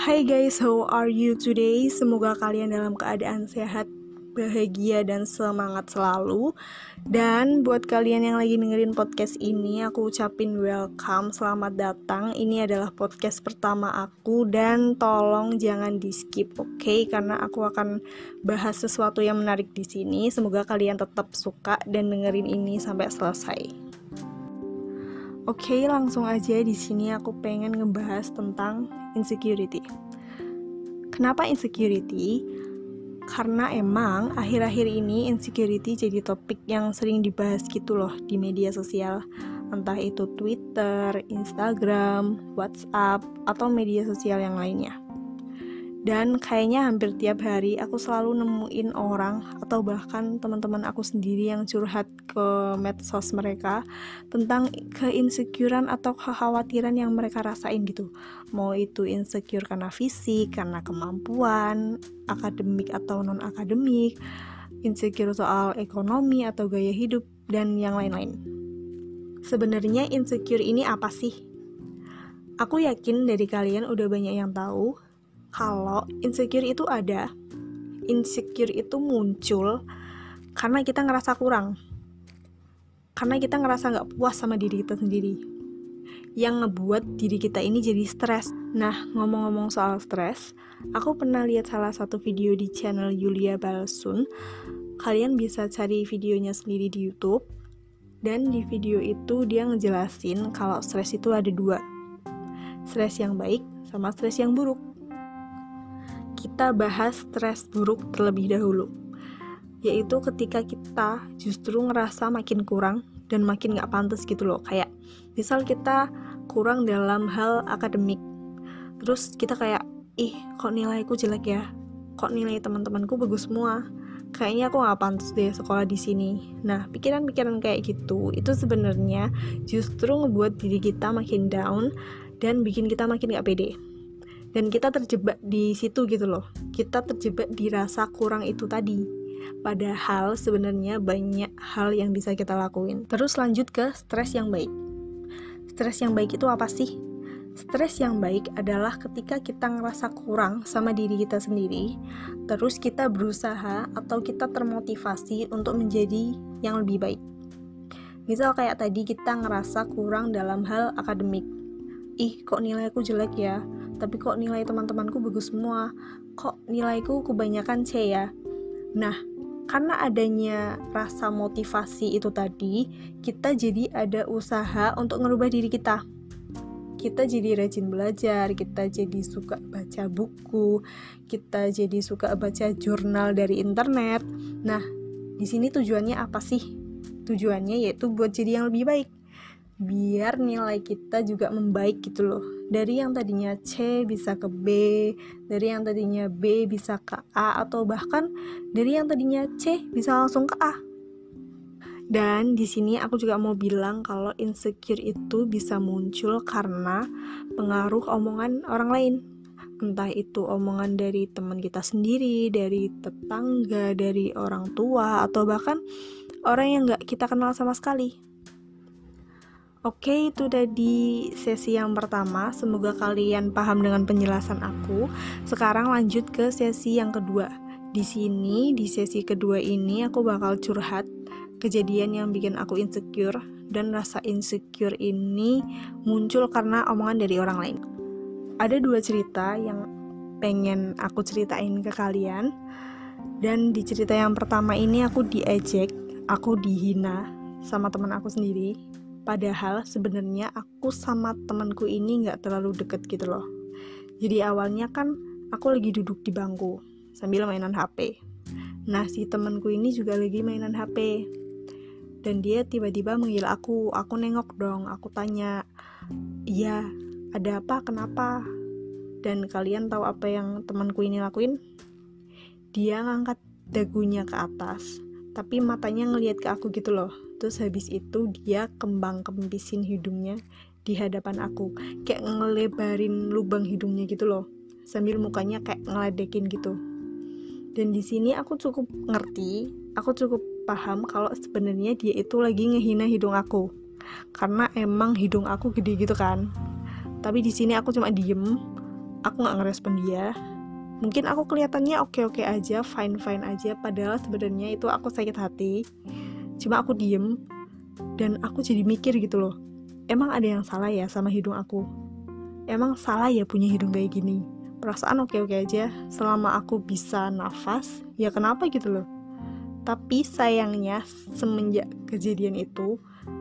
Hai guys, how are you today? Semoga kalian dalam keadaan sehat, bahagia, dan semangat selalu. Dan buat kalian yang lagi dengerin podcast ini, aku ucapin welcome, selamat datang. Ini adalah podcast pertama aku dan tolong jangan di skip, oke? Okay? Karena aku akan bahas sesuatu yang menarik di sini. Semoga kalian tetap suka dan dengerin ini sampai selesai. Oke, langsung aja di sini aku pengen ngebahas tentang insecurity. Kenapa insecurity? Karena emang akhir-akhir ini insecurity jadi topik yang sering dibahas gitu loh di media sosial. Entah itu Twitter, Instagram, WhatsApp, atau media sosial yang lainnya dan kayaknya hampir tiap hari aku selalu nemuin orang atau bahkan teman-teman aku sendiri yang curhat ke medsos mereka tentang keinsecurean atau kekhawatiran yang mereka rasain gitu. Mau itu insecure karena fisik karena kemampuan akademik atau non akademik insecure soal ekonomi atau gaya hidup dan yang lain-lain. Sebenarnya insecure ini apa sih? Aku yakin dari kalian udah banyak yang tahu kalau insecure itu ada. Insecure itu muncul karena kita ngerasa kurang. Karena kita ngerasa nggak puas sama diri kita sendiri. Yang ngebuat diri kita ini jadi stres. Nah ngomong-ngomong soal stres aku pernah lihat salah satu video di channel Yulia Balsun. Kalian bisa cari videonya sendiri di YouTube. Dan di video itu dia ngejelasin kalau stres itu ada dua. Stres yang baik sama stres yang buruk kita bahas stres buruk terlebih dahulu yaitu ketika kita justru ngerasa makin kurang dan makin gak pantas gitu loh. Kayak misal kita kurang dalam hal akademik terus kita kayak ih kok nilaiku jelek ya? Kok nilai teman-temanku bagus semua? Kayaknya aku gak pantas deh sekolah di sini. Nah, pikiran-pikiran kayak gitu itu sebenarnya justru ngebuat diri kita makin down dan bikin kita makin gak pede dan kita terjebak di situ gitu loh kita terjebak di rasa kurang itu tadi padahal sebenarnya banyak hal yang bisa kita lakuin terus lanjut ke stres yang baik stres yang baik itu apa sih Stres yang baik adalah ketika kita ngerasa kurang sama diri kita sendiri, terus kita berusaha atau kita termotivasi untuk menjadi yang lebih baik. Misal kayak tadi kita ngerasa kurang dalam hal akademik. Ih, kok nilaiku jelek ya? Tapi kok nilai teman-temanku bagus semua kok nilaiku kebanyakan C ya nah karena adanya rasa motivasi itu tadi kita jadi ada usaha untuk ngerubah diri kita kita jadi rajin belajar, kita jadi suka baca buku, kita jadi suka baca jurnal dari internet. Nah, di sini tujuannya apa sih? Tujuannya yaitu buat jadi yang lebih baik biar nilai kita juga membaik gitu loh. Dari yang tadinya C bisa ke B dari yang tadinya B bisa ke A atau bahkan dari yang tadinya C bisa langsung ke A. Dan di sini aku juga mau bilang kalau insecure itu bisa muncul karena pengaruh omongan orang lain. Entah itu omongan dari teman kita sendiri, dari tetangga, dari orang tua, atau bahkan orang yang gak kita kenal sama sekali. Oke, itu tadi sesi yang pertama. Semoga kalian paham dengan penjelasan aku. Sekarang lanjut ke sesi yang kedua. Di sini, di sesi kedua ini aku bakal curhat kejadian yang bikin aku insecure dan rasa insecure ini muncul karena omongan dari orang lain. Ada dua cerita yang pengen aku ceritain ke kalian. Dan di cerita yang pertama ini aku diejek, aku dihina sama teman aku sendiri Padahal sebenarnya aku sama temanku ini nggak terlalu deket gitu loh. Jadi awalnya kan aku lagi duduk di bangku sambil mainan HP. Nah si temanku ini juga lagi mainan HP. Dan dia tiba-tiba manggil aku, aku nengok dong, aku tanya, iya ada apa, kenapa? Dan kalian tahu apa yang temanku ini lakuin? Dia ngangkat dagunya ke atas, tapi matanya ngelihat ke aku gitu loh. Terus habis itu dia kembang kempisin hidungnya di hadapan aku. Kayak ngelebarin lubang hidungnya gitu loh. Sambil mukanya kayak ngeledekin gitu. Dan di sini aku cukup ngerti aku cukup paham kalau sebenarnya dia itu lagi ngehina hidung aku. Karena emang hidung aku gede gitu kan. Tapi di sini aku cuma diem aku nggak ngerespon dia mungkin aku kelihatannya oke-oke aja fine-fine aja padahal sebenarnya itu aku sakit hati. Cuma aku diem dan aku jadi mikir gitu loh emang ada yang salah ya sama hidung aku? Emang salah ya punya hidung kayak gini? Perasaan oke-oke aja selama aku bisa nafas ya kenapa gitu loh? Tapi sayangnya semenjak kejadian itu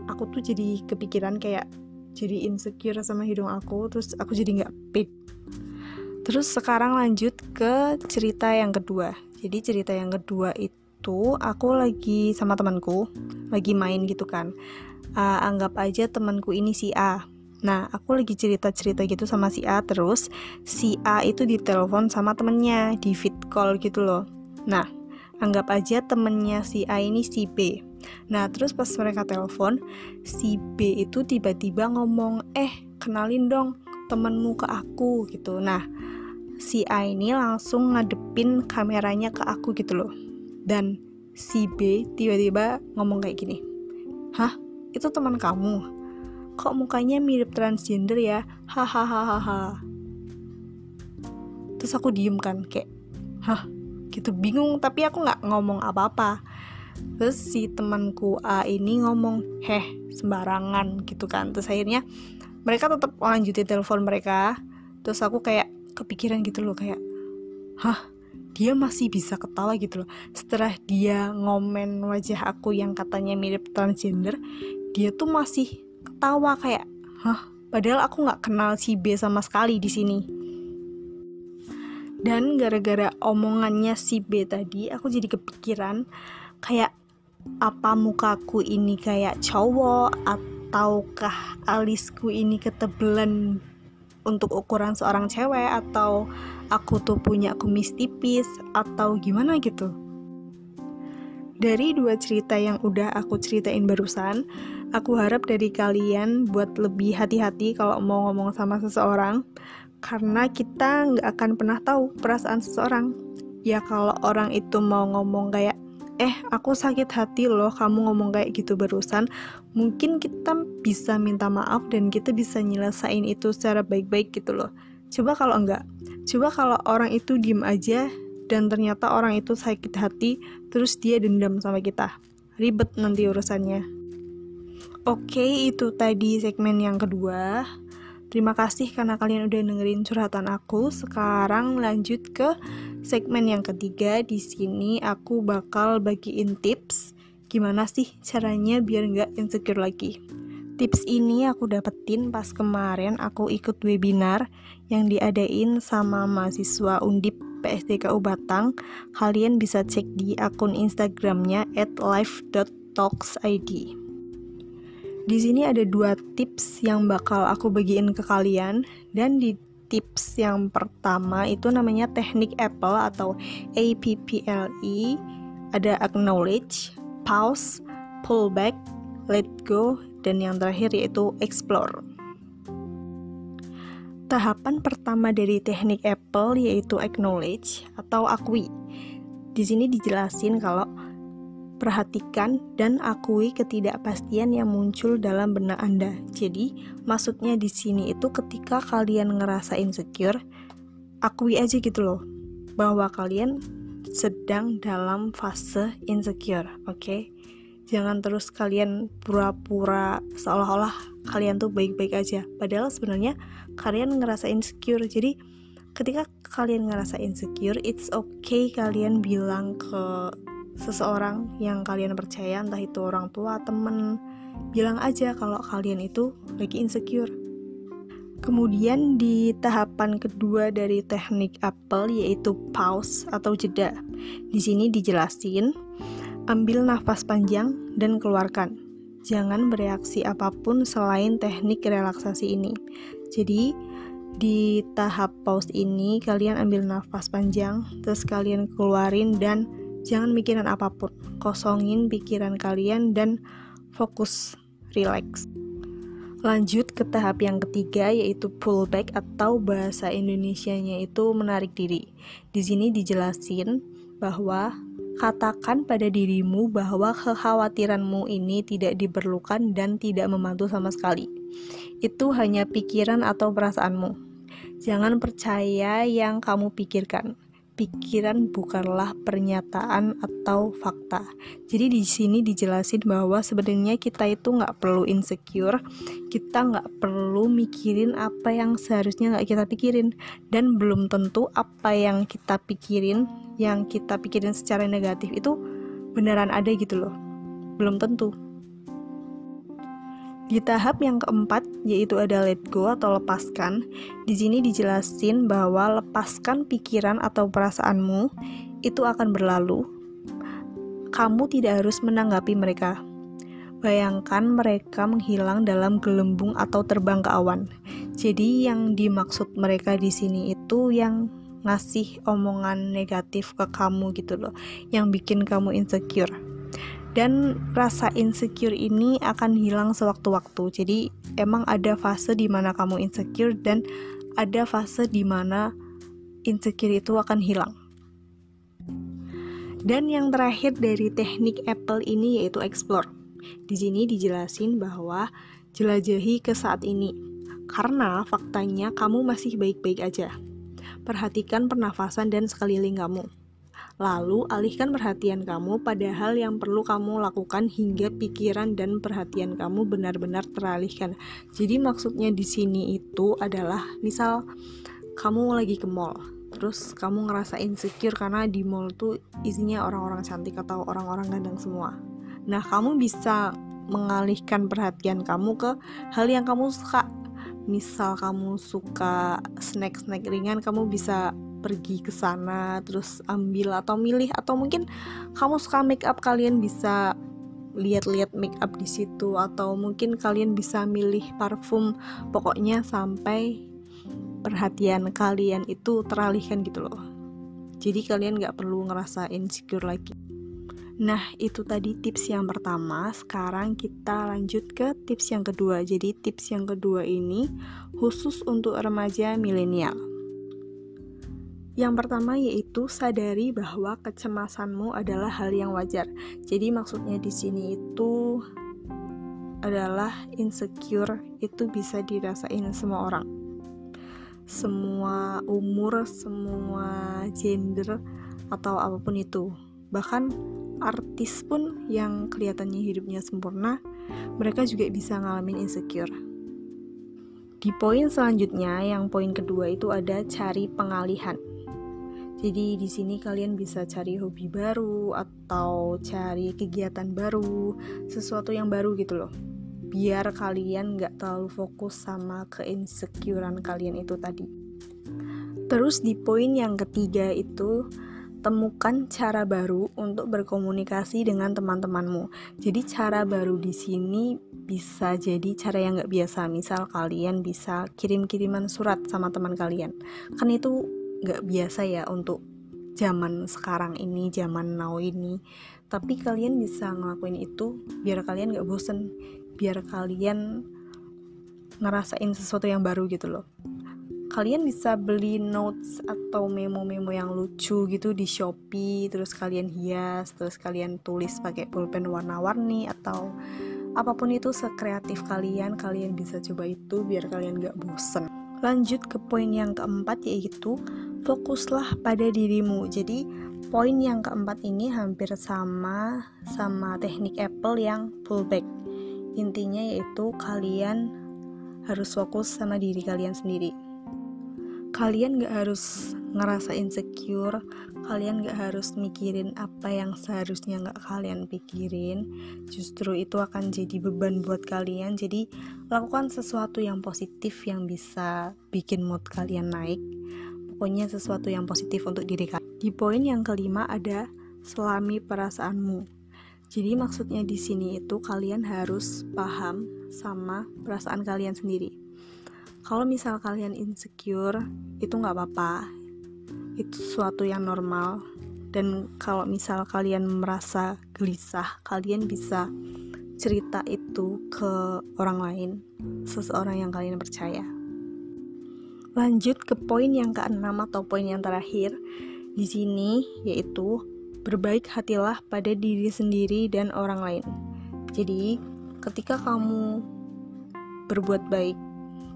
aku tuh jadi kepikiran kayak jadi insecure sama hidung aku terus aku jadi nggak fit Terus sekarang lanjut ke cerita yang kedua. Jadi cerita yang kedua itu aku lagi sama temanku, lagi main gitu kan. Uh, anggap aja temanku ini si A. Nah, aku lagi cerita-cerita gitu sama si A terus si A itu ditelepon sama temennya di fit call gitu loh. Nah, anggap aja temennya si A ini si B. Nah, terus pas mereka telepon, si B itu tiba-tiba ngomong, "Eh, kenalin dong temenmu ke aku." gitu. Nah, si A ini langsung ngadepin kameranya ke aku gitu loh. Dan si B tiba-tiba ngomong kayak gini hah itu teman kamu? Kok mukanya mirip transgender ya? Hahaha. Terus aku diem kan kayak hah gitu bingung tapi aku nggak ngomong apa-apa. Terus si temanku A ini ngomong heh sembarangan gitu kan. Terus akhirnya mereka tetap lanjutin telepon mereka. Terus aku kayak kepikiran gitu loh kayak hah dia masih bisa ketawa gitu loh. Setelah dia ngomen wajah aku yang katanya mirip transgender dia tuh masih ketawa kayak hah padahal aku nggak kenal si B sama sekali di sini. Dan gara-gara omongannya si B tadi aku jadi kepikiran kayak apa mukaku ini kayak cowok ataukah alisku ini ketebelan untuk ukuran seorang cewek atau aku tuh punya kumis tipis atau gimana gitu. Dari dua cerita yang udah aku ceritain barusan, aku harap dari kalian buat lebih hati-hati kalau mau ngomong sama seseorang, karena kita nggak akan pernah tahu perasaan seseorang. Ya kalau orang itu mau ngomong kayak, eh aku sakit hati loh kamu ngomong kayak gitu barusan. Mungkin kita bisa minta maaf dan kita bisa nyelesain itu secara baik-baik gitu loh. Coba kalau enggak coba kalau orang itu diem aja dan ternyata orang itu sakit hati terus dia dendam sama kita. Ribet nanti urusannya. Oke itu tadi segmen yang kedua Terima kasih karena kalian udah dengerin curhatan aku. Sekarang lanjut ke segmen yang ketiga. Di sini aku bakal bagiin tips gimana sih caranya biar nggak insecure lagi. Tips ini aku dapetin pas kemarin aku ikut webinar yang diadain sama mahasiswa Undip PSDKU Batang. Kalian bisa cek di akun Instagramnya at live.talksid. Di sini ada dua tips yang bakal aku bagiin ke kalian dan di tips yang pertama itu namanya teknik Apple atau APPLE. Ada acknowledge, pause, pull back, let go, dan yang terakhir yaitu explore. Tahapan pertama dari teknik Apple yaitu acknowledge atau akui. Di sini dijelasin kalau Perhatikan dan akui ketidakpastian yang muncul dalam benak Anda. Jadi, maksudnya di sini itu ketika kalian ngerasa insecure, akui aja gitu loh bahwa kalian sedang dalam fase insecure, oke? Okay? Jangan terus kalian pura-pura seolah-olah kalian tuh baik-baik aja. Padahal sebenarnya kalian ngerasa insecure. Jadi, ketika kalian ngerasa insecure, it's okay kalian bilang ke seseorang yang kalian percaya entah itu orang tua temen bilang aja kalau kalian itu lagi insecure Kemudian di tahapan kedua dari teknik Apple yaitu pause atau jeda. Di sini dijelasin, ambil nafas panjang dan keluarkan. Jangan bereaksi apa pun selain teknik relaksasi ini. Jadi di tahap pause ini kalian ambil nafas panjang, terus kalian keluarin dan Jangan mikirin apa pun, kosongin pikiran kalian dan fokus, relax. Lanjut ke tahap yang ketiga yaitu pullback atau bahasa Indonesianya itu menarik diri. Di sini dijelasin bahwa katakan pada dirimu bahwa kekhawatiranmu ini tidak diperlukan dan tidak membantu sama sekali. Itu hanya pikiran atau perasaanmu. Jangan percaya yang kamu pikirkan. Pikiran bukanlah pernyataan atau fakta. Jadi di sini dijelasin bahwa sebenarnya kita itu nggak perlu insecure, kita nggak perlu mikirin apa yang seharusnya nggak kita pikirin, dan belum tentu apa yang kita pikirin, yang kita pikirin secara negatif itu beneran ada gitu loh. Belum tentu. Di tahap yang keempat, yaitu ada let go atau lepaskan, di sini dijelasin bahwa lepaskan pikiran atau perasaanmu itu akan berlalu. Kamu tidak harus menanggapi mereka. Bayangkan mereka menghilang dalam gelembung atau terbang ke awan. Jadi yang dimaksud mereka di sini itu yang ngasih omongan negatif ke kamu gitu loh, yang bikin kamu insecure dan rasa insecure ini akan hilang sewaktu-waktu. Jadi emang ada fase di mana kamu insecure dan ada fase di mana insecure itu akan hilang. Dan yang terakhir dari teknik Apple ini yaitu explore. Di sini dijelasin bahwa jelajahi ke saat ini. Karena faktanya kamu masih baik-baik aja. Perhatikan pernafasan dan sekeliling kamu. Lalu, alihkan perhatian kamu pada hal yang perlu kamu lakukan hingga pikiran dan perhatian kamu benar-benar teralihkan. Jadi maksudnya di sini itu adalah misal kamu lagi ke mall, terus kamu ngerasa insecure karena di mall tuh isinya orang-orang cantik atau orang-orang ganteng semua. Nah, kamu bisa mengalihkan perhatian kamu ke hal yang kamu suka. Misal kamu suka snack-snack ringan, kamu bisa pergi ke sana terus ambil atau milih atau mungkin kamu suka make up kalian bisa lihat-lihat make up di situ atau mungkin kalian bisa milih parfum pokoknya sampai perhatian kalian itu teralihkan gitu loh jadi kalian nggak perlu ngerasa insecure lagi Nah, itu tadi tips yang pertama. Sekarang kita lanjut ke tips yang kedua. Jadi, tips yang kedua ini khusus untuk remaja milenial. Yang pertama yaitu sadari bahwa kecemasanmu adalah hal yang wajar. Jadi maksudnya di sini itu adalah insecure itu bisa dirasain semua orang. Semua umur, semua gender atau apa pun itu. Bahkan artis pun yang kelihatannya hidupnya sempurna, mereka juga bisa ngalamin insecure. Di poin selanjutnya, yang poin kedua itu ada cari pengalihan. Jadi di sini kalian bisa cari hobi baru atau cari kegiatan baru, sesuatu yang baru gitu loh. Biar kalian nggak terlalu fokus sama keinsecurean kalian itu tadi. Terus di poin yang ketiga itu temukan cara baru untuk berkomunikasi dengan teman-temanmu. Jadi cara baru di sini bisa jadi cara yang nggak biasa. Misal kalian bisa kirim-kiriman surat sama teman kalian. Kan itu nggak biasa ya untuk zaman sekarang ini, zaman now ini. Tapi kalian bisa ngelakuin itu biar kalian nggak bosen, biar kalian ngerasain sesuatu yang baru gitu loh. Kalian bisa beli notes atau memo-memo yang lucu gitu di Shopee, terus kalian hias, terus kalian tulis pakai pulpen warna-warni atau apa pun itu sekreatif kalian, kalian bisa coba itu biar kalian gak bosen. Lanjut ke poin yang keempat yaitu fokuslah pada dirimu. Jadi poin yang keempat ini hampir sama sama teknik Apple yang pullback. Intinya yaitu kalian harus fokus sama diri kalian sendiri. Kalian gak harus ngerasa insecure, kalian gak harus mikirin apa yang seharusnya gak kalian pikirin. Justru itu akan jadi beban buat kalian. Jadi lakukan sesuatu yang positif yang bisa bikin mood kalian naik pokoknya sesuatu yang positif untuk diri kalian. Di poin yang kelima ada selami perasaanmu. Jadi maksudnya di sini itu kalian harus paham sama perasaan kalian sendiri. Kalau misal kalian insecure, itu nggak apa-apa. Itu sesuatu yang normal. Dan kalau misal kalian merasa gelisah, kalian bisa cerita itu ke orang lain, seseorang yang kalian percaya. Lanjut ke poin yang keenam atau poin yang terakhir di sini yaitu berbaik hatilah pada diri sendiri dan orang lain. Jadi, ketika kamu berbuat baik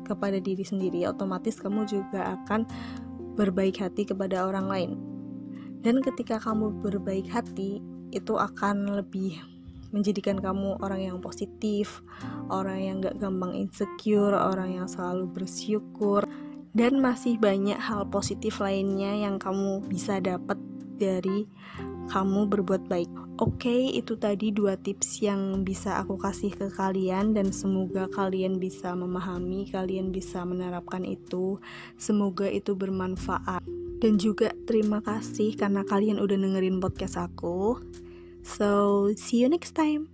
kepada diri sendiri, otomatis kamu juga akan berbaik hati kepada orang lain. Dan ketika kamu berbaik hati, itu akan lebih menjadikan kamu orang yang positif, orang yang gak gampang insecure, orang yang selalu bersyukur, dan masih banyak hal positif lainnya yang kamu bisa dapat dari kamu berbuat baik. Oke, okay, itu tadi dua tips yang bisa aku kasih ke kalian dan semoga kalian bisa memahami, kalian bisa menerapkan itu. Semoga itu bermanfaat. Dan juga terima kasih karena kalian udah dengerin podcast aku. So, see you next time.